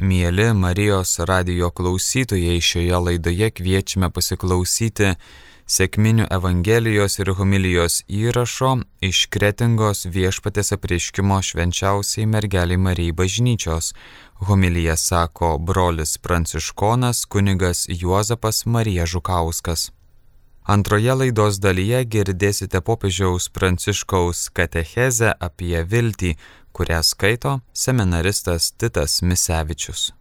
Mėly Marijos radio klausytojai, šioje laidoje kviečiame pasiklausyti Sėkminių Evangelijos ir homilijos įrašo iš Kretingos viešpatės apreiškimo švenčiausiai mergeliai Marijai bažnyčios. Homilija sako brolis pranciškonas kunigas Juozapas Marija Žukauskas. Antroje laidos dalyje girdėsite popiežiaus pranciškaus katechezę apie viltį, kurią skaito seminaristas Titas Misevičius.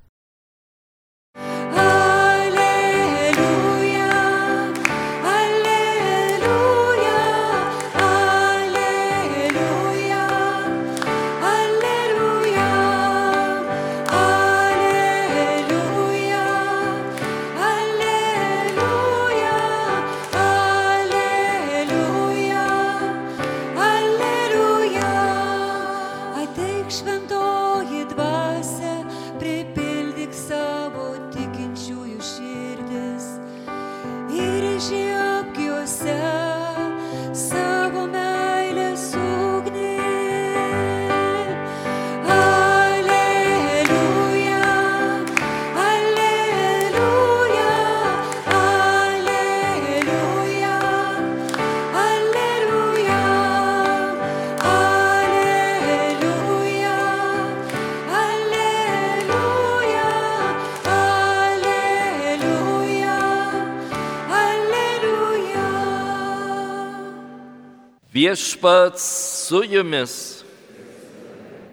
Viešpats su jumis.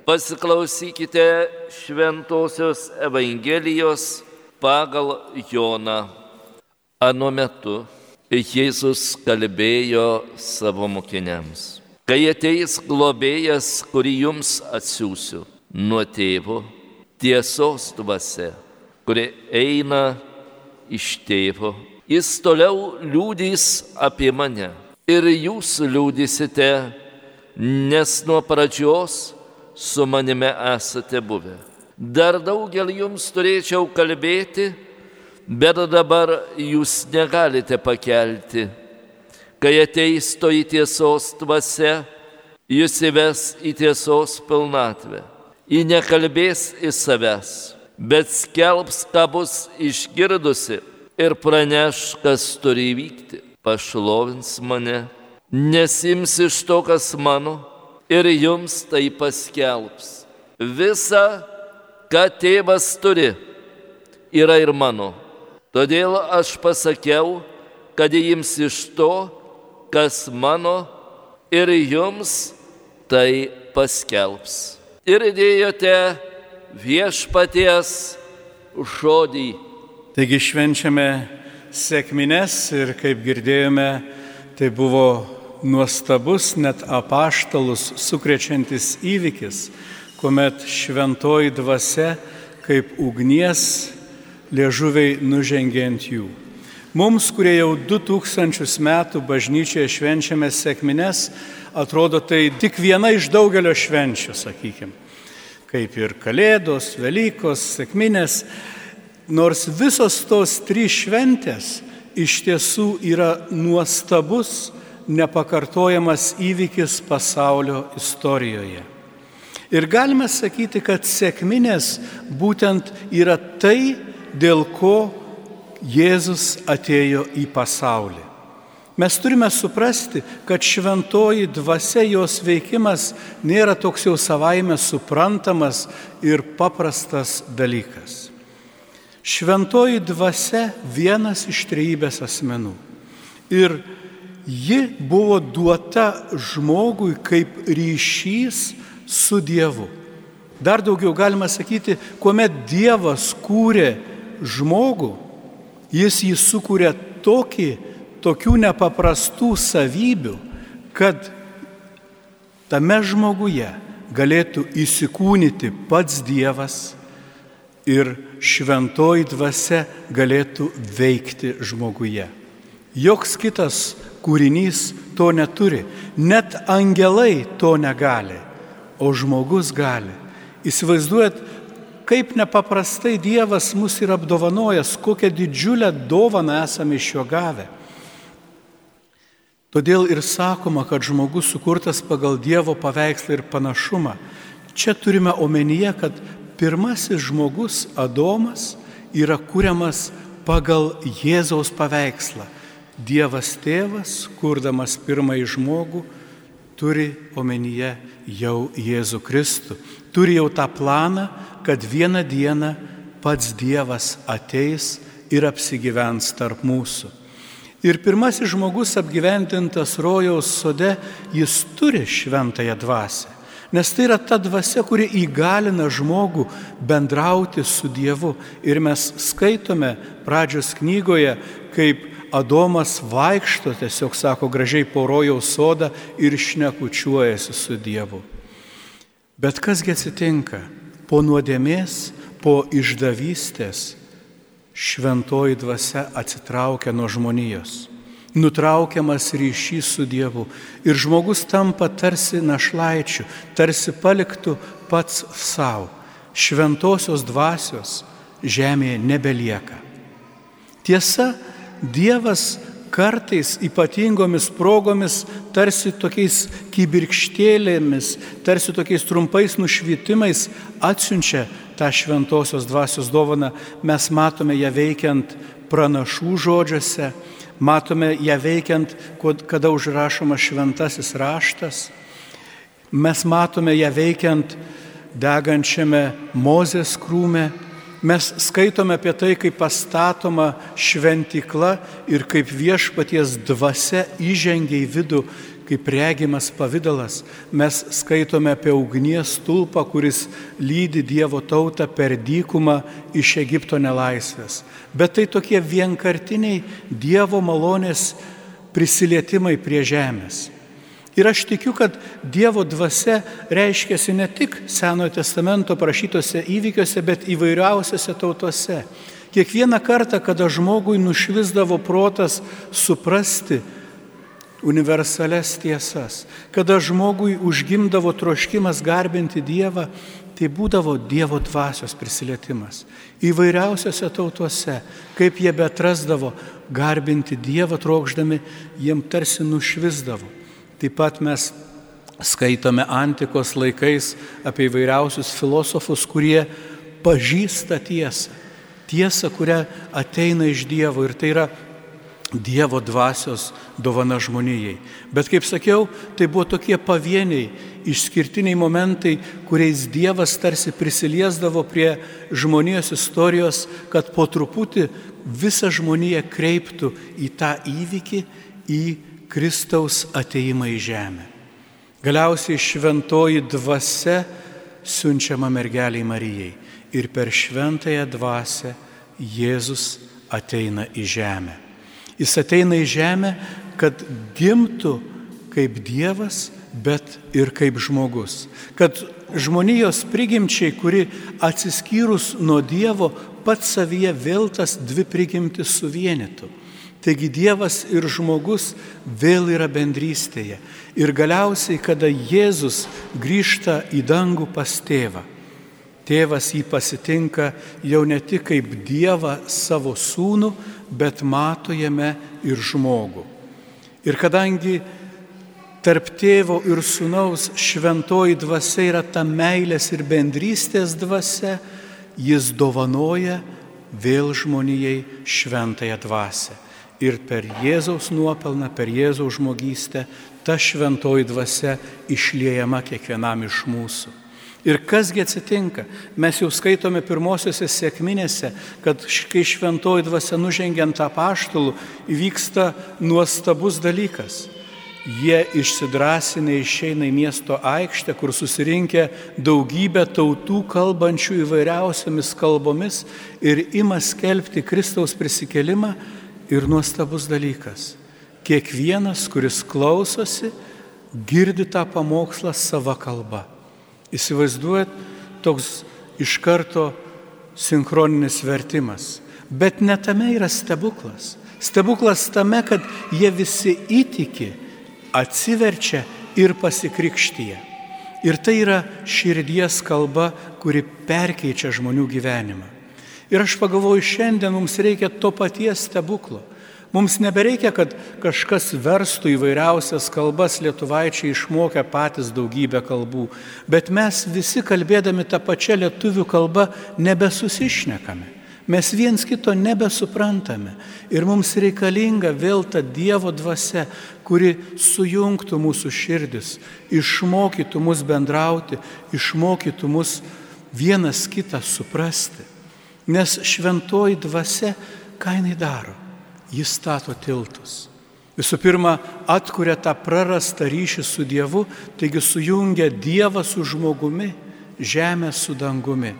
Pasiklausykite Šventojios Evangelijos pagal Joną. Anu metu Jėzus kalbėjo savo mokiniams. Kai ateis globėjas, kurį jums atsiųsiu nuo tėvo, tiesos dvasia, kuri eina iš tėvo, jis toliau liūdys apie mane ir jūs liūdysite, nes nuo pradžios su manime esate buvę. Dar daugel jums turėčiau kalbėti, bet dabar jūs negalite pakelti. Kai ateis to į tiesos dvasia, jūs įves į tiesos pilnatvę. Ji nekalbės į savęs, bet skelbs, ką bus išgirdusi ir praneš, kas turi įvykti pašlovins mane, nesims iš to, kas mano, ir jums tai paskelbs. Visa, ką tėvas turi, yra ir mano. Todėl aš pasakiau, kad jiems iš to, kas mano, ir jums tai paskelbs. Ir dėjote viešpaties žodį. Taigi švenčiame sėkmines ir kaip girdėjome, tai buvo nuostabus, net apaštalus sukrečiantis įvykis, kuomet šventoji dvasia kaip ugnies liežuviai nužengė ant jų. Mums, kurie jau 2000 metų bažnyčioje švenčiame sėkmines, atrodo tai tik viena iš daugelio švenčių, sakykime. Kaip ir Kalėdos, Velykos, sėkminės, nors visos tos trys šventės iš tiesų yra nuostabus, nepakartojamas įvykis pasaulio istorijoje. Ir galime sakyti, kad sėkminės būtent yra tai, dėl ko Jėzus atėjo į pasaulį. Mes turime suprasti, kad šventoji dvasia jos veikimas nėra toks jau savaime suprantamas ir paprastas dalykas. Šventoji dvasia vienas iš trejybės asmenų. Ir ji buvo duota žmogui kaip ryšys su Dievu. Dar daugiau galima sakyti, kuomet Dievas kūrė žmogų, jis jį sukūrė tokį, tokių nepaprastų savybių, kad tame žmoguje galėtų įsikūnyti pats Dievas ir šventoji dvasia galėtų veikti žmoguje. Joks kitas kūrinys to neturi, net angelai to negali, o žmogus gali. Įsivaizduojat, kaip nepaprastai Dievas mus yra apdovanojęs, kokią didžiulę dovaną esame iš jo gavę. Todėl ir sakoma, kad žmogus sukurtas pagal Dievo paveikslą ir panašumą. Čia turime omenyje, kad pirmasis žmogus Adomas yra kuriamas pagal Jėzaus paveikslą. Dievas tėvas, kurdamas pirmąjį žmogų, turi omenyje jau Jėzų Kristų. Turi jau tą planą, kad vieną dieną pats Dievas ateis ir apsigyvens tarp mūsų. Ir pirmasis žmogus apgyventintas rojaus sode, jis turi šventąją dvasę. Nes tai yra ta dvasia, kuri įgalina žmogų bendrauti su Dievu. Ir mes skaitome pradžios knygoje, kaip Adomas vaikšto, tiesiog sako gražiai porojaus sodą ir šnekučiuojasi su Dievu. Bet kasgi atsitinka? Po nuodėmės, po išdavystės šventoji dvasia atsitraukia nuo žmonijos nutraukiamas ryšys su Dievu ir žmogus tampa tarsi našlaičiu, tarsi paliktų pats savo. Šventosios dvasios žemėje nebelieka. Tiesa, Dievas kartais ypatingomis progomis, tarsi tokiais kibirkštėlėmis, tarsi tokiais trumpais nušvitimais atsiunčia tą šventosios dvasios dovaną. Mes matome ją veikiant pranašų žodžiuose, matome ją veikiant, kada užrašomas šventasis raštas, mes matome ją veikiant degančiame Mozės krūme, mes skaitome apie tai, kaip pastatoma šventikla ir kaip viešpaties dvasia įžengia į vidų kaip regimas pavydalas. Mes skaitome apie ugnies stulpą, kuris lydi Dievo tautą per dykumą iš Egipto nelaisvės. Bet tai tokie vienkartiniai Dievo malonės prisilietimai prie žemės. Ir aš tikiu, kad Dievo dvasia reiškiasi ne tik Senojo testamento prašytose įvykiuose, bet įvairiausiose tautose. Kiekvieną kartą, kada žmogui nušvisdavo protas suprasti, universales tiesas. Kada žmogui užgimdavo troškimas garbinti Dievą, tai būdavo Dievo dvasios prisilietimas. Įvairiausiose tautose, kaip jie betrasdavo garbinti Dievą trokšdami, jiem tarsi nušvisdavo. Taip pat mes skaitome antikos laikais apie įvairiausius filosofus, kurie pažįsta tiesą. Tiesą, kurią ateina iš Dievo ir tai yra Dievo dvasios dovana žmonijai. Bet kaip sakiau, tai buvo tokie pavieniai, išskirtiniai momentai, kuriais Dievas tarsi prisiliesdavo prie žmonijos istorijos, kad po truputį visa žmonija kreiptų į tą įvykį, į Kristaus ateimą į žemę. Galiausiai šventoji dvasia siunčiama mergeliai Marijai ir per šventąją dvasę Jėzus ateina į žemę. Jis ateina į žemę, kad gimtų kaip Dievas, bet ir kaip žmogus. Kad žmonijos prigimčiai, kuri atsiskyrus nuo Dievo, pats savyje vėl tas dvi prigimtis suvienytų. Taigi Dievas ir žmogus vėl yra bendrystėje. Ir galiausiai, kada Jėzus grįžta į dangų pas tėvą, tėvas jį pasitinka jau ne tik kaip Dievą savo sūnų, bet mato jame ir žmogų. Ir kadangi tarp tėvo ir sunaus šventoji dvasia yra ta meilės ir bendrystės dvasia, jis dovanoja vėl žmonijai šventąją dvasę. Ir per Jėzaus nuopelną, per Jėzaus žmogystę ta šventoji dvasia išliejama kiekvienam iš mūsų. Ir kasgi atsitinka? Mes jau skaitome pirmosiose sėkminėse, kad kai šventoji dvasia nužengiant tą paštalų įvyksta nuostabus dalykas. Jie išsidrasinę išeina į miesto aikštę, kur susirinkę daugybę tautų kalbančių įvairiausiamis kalbomis ir ima skelbti Kristaus prisikelimą ir nuostabus dalykas. Kiekvienas, kuris klausosi, girdi tą pamokslą savo kalbą. Įsivaizduojat, toks iš karto sinchroninis vertimas. Bet ne tame yra stebuklas. Stebuklas tame, kad jie visi įtiki, atsiverčia ir pasikrikštyje. Ir tai yra širdies kalba, kuri perkeičia žmonių gyvenimą. Ir aš pagalvoju, šiandien mums reikia to paties stebuklo. Mums nebereikia, kad kažkas verstų įvairiausias kalbas, lietuvaičiai išmokę patys daugybę kalbų, bet mes visi kalbėdami tą pačią lietuvių kalbą nebesusišnekame. Mes viens kito nebesuprantame ir mums reikalinga vėl ta Dievo dvasia, kuri sujungtų mūsų širdis, išmokytų mus bendrauti, išmokytų mus vienas kitą suprasti. Nes šventoji dvasia, ką jinai daro? Jis stato tiltus. Visų pirma, atkuria tą prarastą ryšį su Dievu, taigi sujungia Dievą su žmogumi, žemę su dangumi.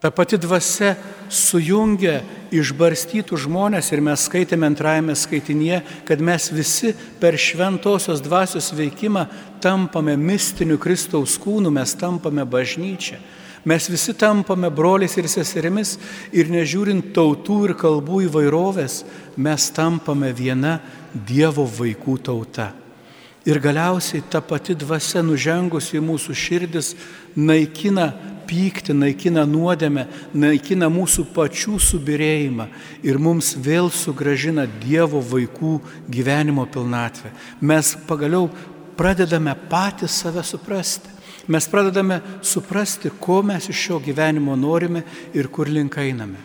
Ta pati dvasia sujungia išbarstytų žmonės ir mes skaitėme antrajame skaitinėje, kad mes visi per šventosios dvasios veikimą tampame mistiniu Kristaus kūnu, mes tampame bažnyčia. Mes visi tampame broliais ir seserimis ir nežiūrint tautų ir kalbų įvairovės, mes tampame viena Dievo vaikų tauta. Ir galiausiai ta pati dvasia nužengusi į mūsų širdis naikina pyktį, naikina nuodėmę, naikina mūsų pačių subirėjimą ir mums vėl sugražina Dievo vaikų gyvenimo pilnatvę. Mes pagaliau pradedame patys save suprasti. Mes pradedame suprasti, ko mes iš šio gyvenimo norime ir kur link einame.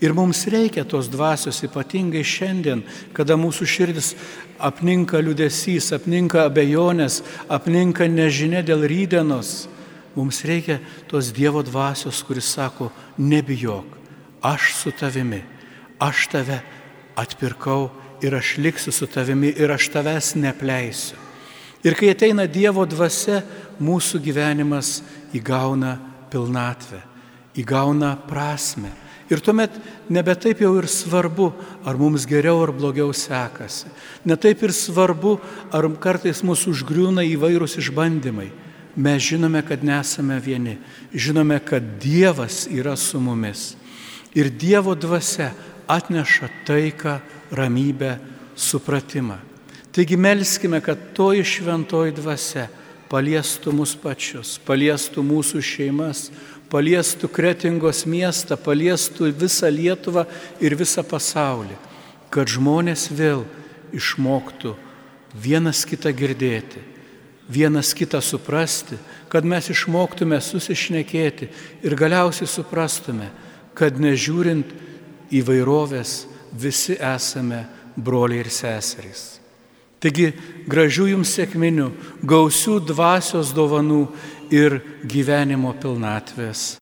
Ir mums reikia tos dvasios ypatingai šiandien, kada mūsų širdis apninka liudesys, apninka abejonės, apninka nežinia dėl rydienos. Mums reikia tos Dievo dvasios, kuris sako, nebijok, aš su tavimi, aš tave atpirkau ir aš liksiu su tavimi ir aš tavęs nepleisiu. Ir kai ateina Dievo dvasia, mūsų gyvenimas įgauna pilnatvę, įgauna prasme. Ir tuomet nebe taip jau ir svarbu, ar mums geriau ar blogiau sekasi. Netaip ir svarbu, ar kartais mūsų užgriūna įvairūs išbandymai mes žinome, kad nesame vieni, žinome, kad Dievas yra su mumis. Ir Dievo dvasia atneša taiką, ramybę, supratimą. Taigi melskime, kad toji šventoji dvasia paliestų mus pačius, paliestų mūsų šeimas, paliestų Kretingos miestą, paliestų visą Lietuvą ir visą pasaulį, kad žmonės vėl išmoktų vienas kitą girdėti vienas kitą suprasti, kad mes išmoktume susišnekėti ir galiausiai suprastume, kad nežiūrint įvairovės visi esame broliai ir seserys. Taigi gražių jums sėkminių, gausių dvasios dovanų ir gyvenimo pilnatvės.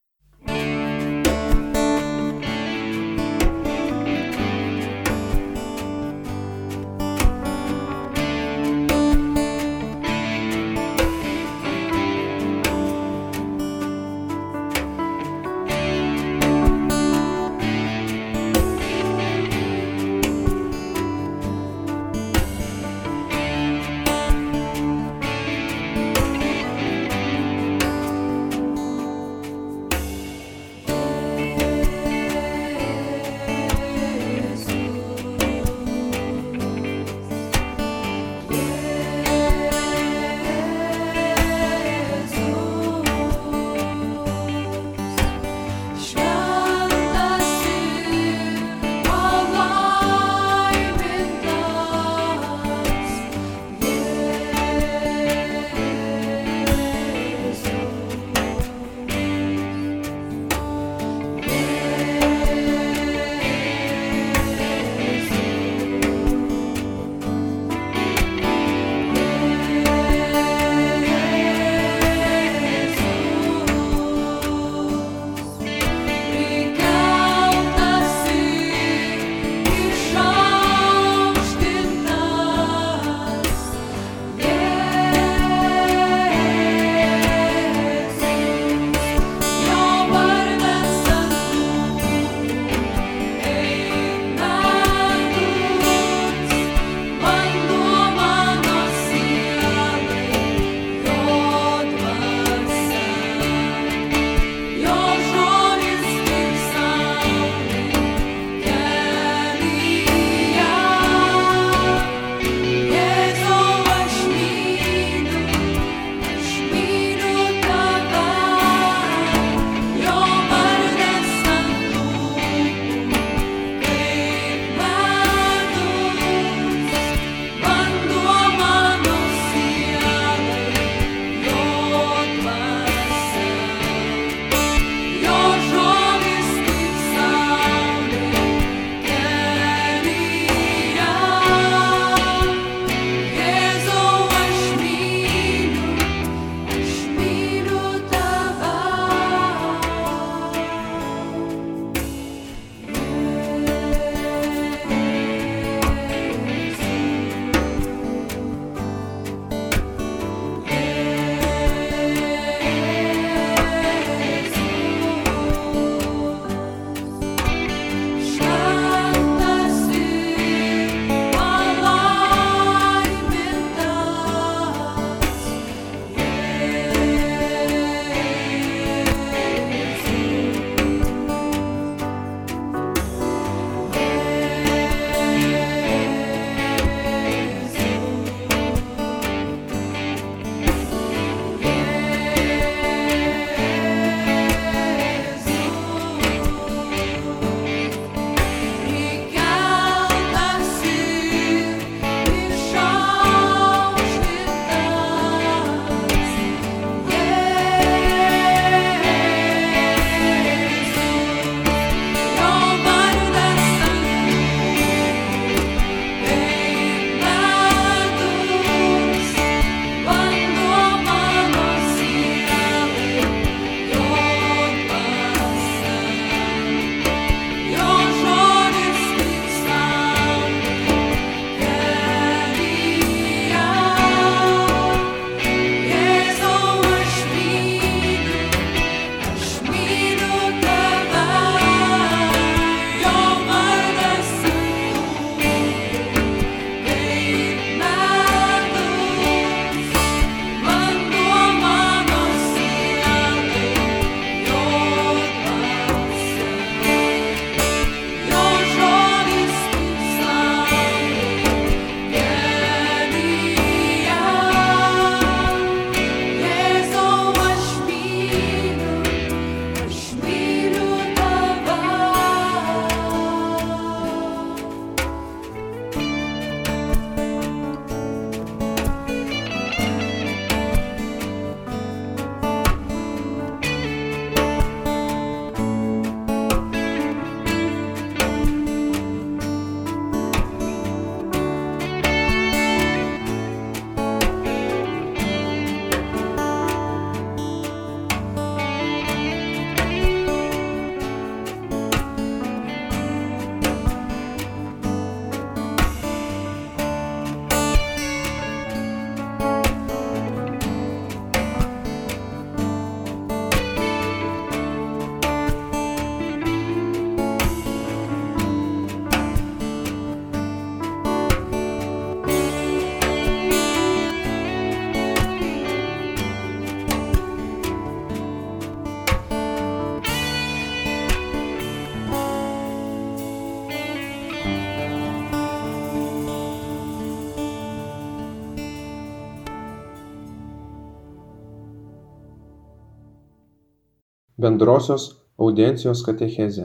Bendrosios audiencijos katechezė.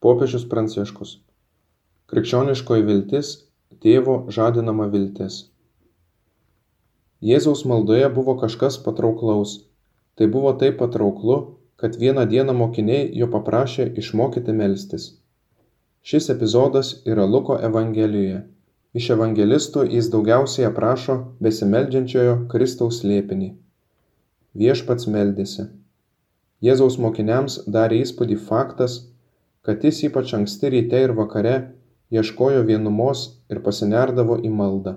Popiežius Pranciškus. Krikščioniškoji viltis - tėvo žadinama viltis. Jėzaus maldoje buvo kažkas patrauklaus. Tai buvo taip patrauklu, kad vieną dieną mokiniai jo paprašė išmokyti melstis. Šis epizodas yra Luko Evangelijoje. Iš evangelistų jis daugiausiai aprašo besimeldžiančiojo Kristaus slėpinį. Viešpats meldėsi. Jėzaus mokiniams darė įspūdį faktas, kad jis ypač anksti ryte ir vakare ieškojo vienumos ir pasinerdavo į maldą.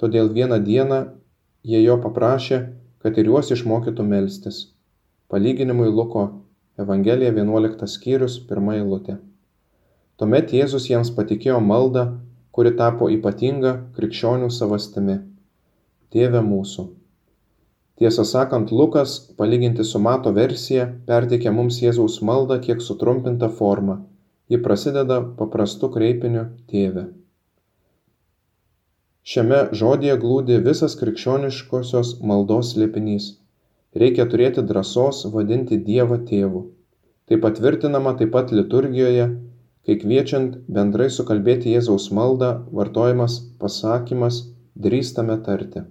Todėl vieną dieną jie jo paprašė, kad ir juos išmokytų melstis. Palyginimui Luko Evangelija 11 skyrius 1 eilutė. Tuomet Jėzus jiems patikėjo maldą kuri tapo ypatinga krikščionių savastimi – Tėve mūsų. Tiesą sakant, Lukas, palyginti su Mato versija, perteikia mums Jėzaus maldą kiek sutrumpinta forma. Ji prasideda paprastu kreipiniu Tėve. Šiame žodėje glūdi visas krikščioniškosios maldos slėpinys. Reikia turėti drąsos vadinti Dievą tėvu. Tai patvirtinama taip pat liturgijoje kai kviečiant bendrai sukalbėti Jėzaus maldą vartojamas pasakymas drįstame tarti.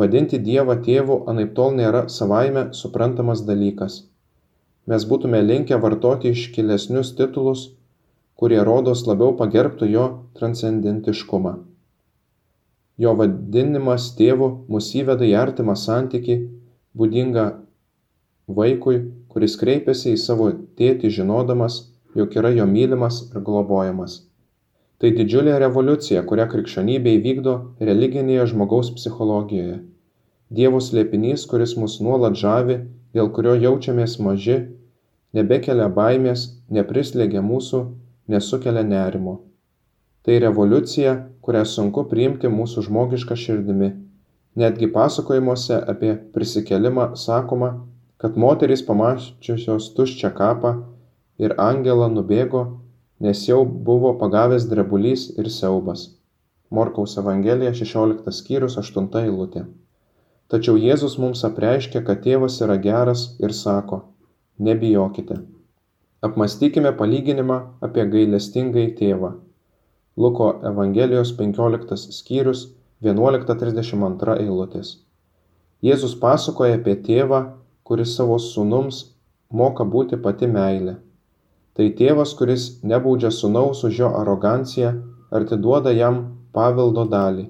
Vadinti Dievą tėvu anaiptol nėra savaime suprantamas dalykas. Mes būtume linkę vartoti iškilesnius titulus, kurie rodos labiau pagerbtų jo transcendentiškumą. Jo vadinimas tėvu mus įveda į artimą santyki, būdingą vaikui, kuris kreipiasi į savo tėtį žinodamas, jog yra jo mylimas ir globojamas. Tai didžiulė revoliucija, kurią krikščionybė įvykdo religinėje žmogaus psichologijoje. Dievo slėpinys, kuris mus nuolat žavi, dėl kurio jaučiamės maži, nebekelia baimės, neprislėgia mūsų, nesukelia nerimo. Tai revoliucija, kurią sunku priimti mūsų žmogišką širdimi. Netgi pasakojimuose apie prisikelimą sakoma, kad moterys pamačiusios tuščią kapą ir angelą nubėgo, nes jau buvo pagavęs drebulys ir siaubas. Morkaus Evangelija 16 skyrius 8 eilutė. Tačiau Jėzus mums apreiškia, kad tėvas yra geras ir sako, nebijokite. Apmastykime palyginimą apie gailestingai tėvą. Luko Evangelijos 15 skyrius 11.32 eilutės. Jėzus pasakoja apie tėvą, kuris savo sūnums moka būti pati meilė tai tėvas kuris nebaudžia sūnaus už jo aroganciją ar atiduoda jam paveldo dalį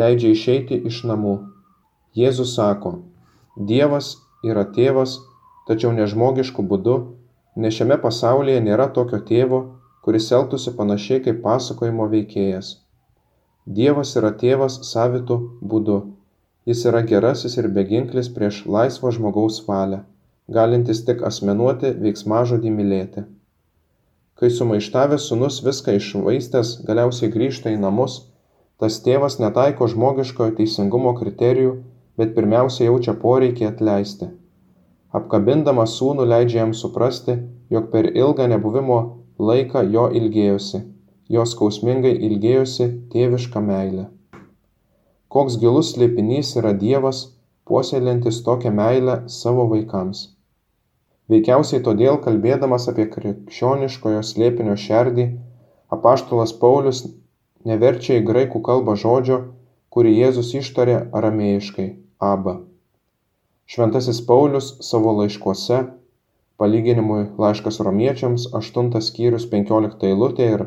leidžia išeiti iš namų. Jėzus sako dievas yra tėvas tačiau nežmogišku būdu nes šiame pasaulyje nėra tokio tėvo kuris elgtųsi panašiai kaip pasakojimo veikėjas. Dievas yra tėvas savitu būdu. Jis yra gerasis ir beginklis prieš laisvo žmogaus valią galintis tik asmenuoti veiksmažodį mylėti. Kai sumaištavęs sūnus viską išvaistęs galiausiai grįžta į namus, tas tėvas netaiko žmogiškojo teisingumo kriterijų, bet pirmiausia jaučia poreikį atleisti. Apkabindamas sūnų leidžia jam suprasti, jog per ilgą nebuvimo laiką jo ilgėjosi, jo skausmingai ilgėjosi tėviška meilė. Koks gilus slėpinys yra Dievas, puoselėjantis tokią meilę savo vaikams veikiausiai todėl kalbėdamas apie krikščioniškojo slėpinio šerdį apaštalas paulius neverčia į graikų kalbą žodžio kurį jėzus ištarė aramėjiškai aba šventasis paulius savo laiškuose palyginimui laiškas romiečiams aštuntas skyrius penkiolikta eilutė ir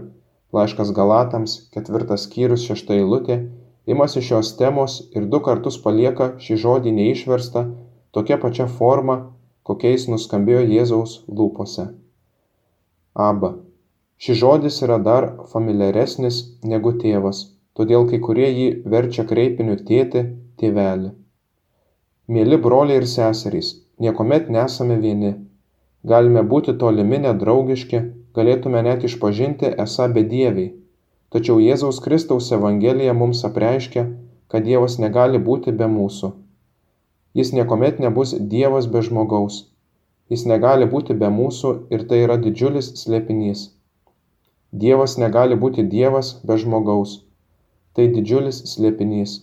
laiškas galatams ketvirtas skyrius šešta eilutė imasi šios temos ir du kartus palieka šį žodį neišverstą tokia pačia forma kokiais nuskambėjo Jėzaus lūpose. Aba. Šis žodis yra dar familiaresnis negu tėvas, todėl kai kurie jį verčia kreipiniu tėti, tėvelį. Mėly broliai ir seserys, niekuomet nesame vieni. Galime būti tolimi nedraugiški, galėtume net išpažinti esą bedieviai. Tačiau Jėzaus Kristaus Evangelija mums apreiškia, kad Dievas negali būti be mūsų Jis niekuomet nebus Dievas be žmogaus. Jis negali būti be mūsų ir tai yra didžiulis slėpinys. Dievas negali būti Dievas be žmogaus. Tai didžiulis slėpinys.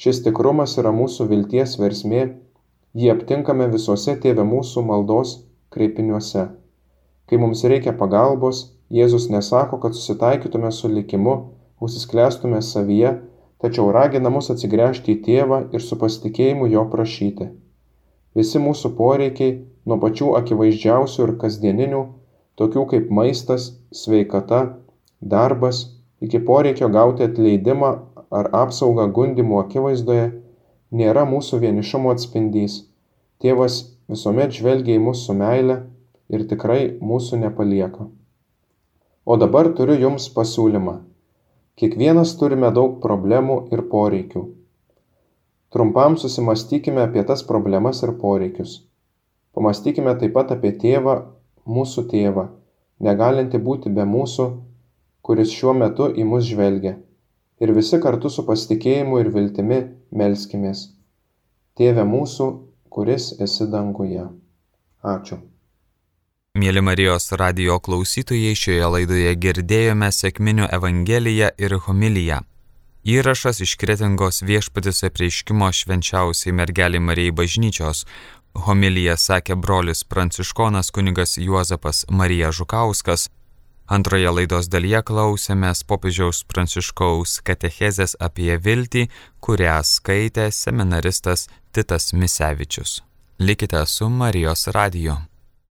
Šis tikrumas yra mūsų vilties versmė, Jį aptinkame visuose tėvė mūsų maldos kreipiniuose. Kai mums reikia pagalbos, Jėzus nesako, kad susitaikytume su likimu, užsisklęstume savyje, tačiau ragina mus atsigręžti į tėvą ir su pasitikėjimu jo prašyti. Visi mūsų poreikiai, nuo pačių akivaizdžiausių ir kasdieninių, tokių kaip maistas, sveikata, darbas, iki poreikio gauti atleidimą ar apsaugą gundimų akivaizdoje, nėra mūsų vienišumo atspindys. Tėvas visuomet žvelgia į mus su meile ir tikrai mūsų nepalieka. O dabar turiu Jums pasiūlymą. Kiekvienas turime daug problemų ir poreikių. Trumpam susimastykime apie tas problemas ir poreikius. Pamastykime taip pat apie tėvą, mūsų tėvą, negalinti būti be mūsų, kuris šiuo metu į mus žvelgia. Ir visi kartu su pasitikėjimu ir viltimi melskimės. Tėve mūsų, kuris esi danguje. Ačiū. Mėly Marijos radio klausytojai, šioje laidoje girdėjome sėkminių Evangeliją ir homiliją. Įrašas iš kretingos viešpatis apreiškimo švenčiausiai mergelį Marijai bažnyčios. Homiliją sakė brolis pranciškonas kunigas Juozapas Marija Žukauskas. Antroje laidos dalyje klausėmės popiežiaus pranciškaus katechezės apie viltį, kurią skaitė seminaristas Titas Misevičius. Likite su Marijos radiju.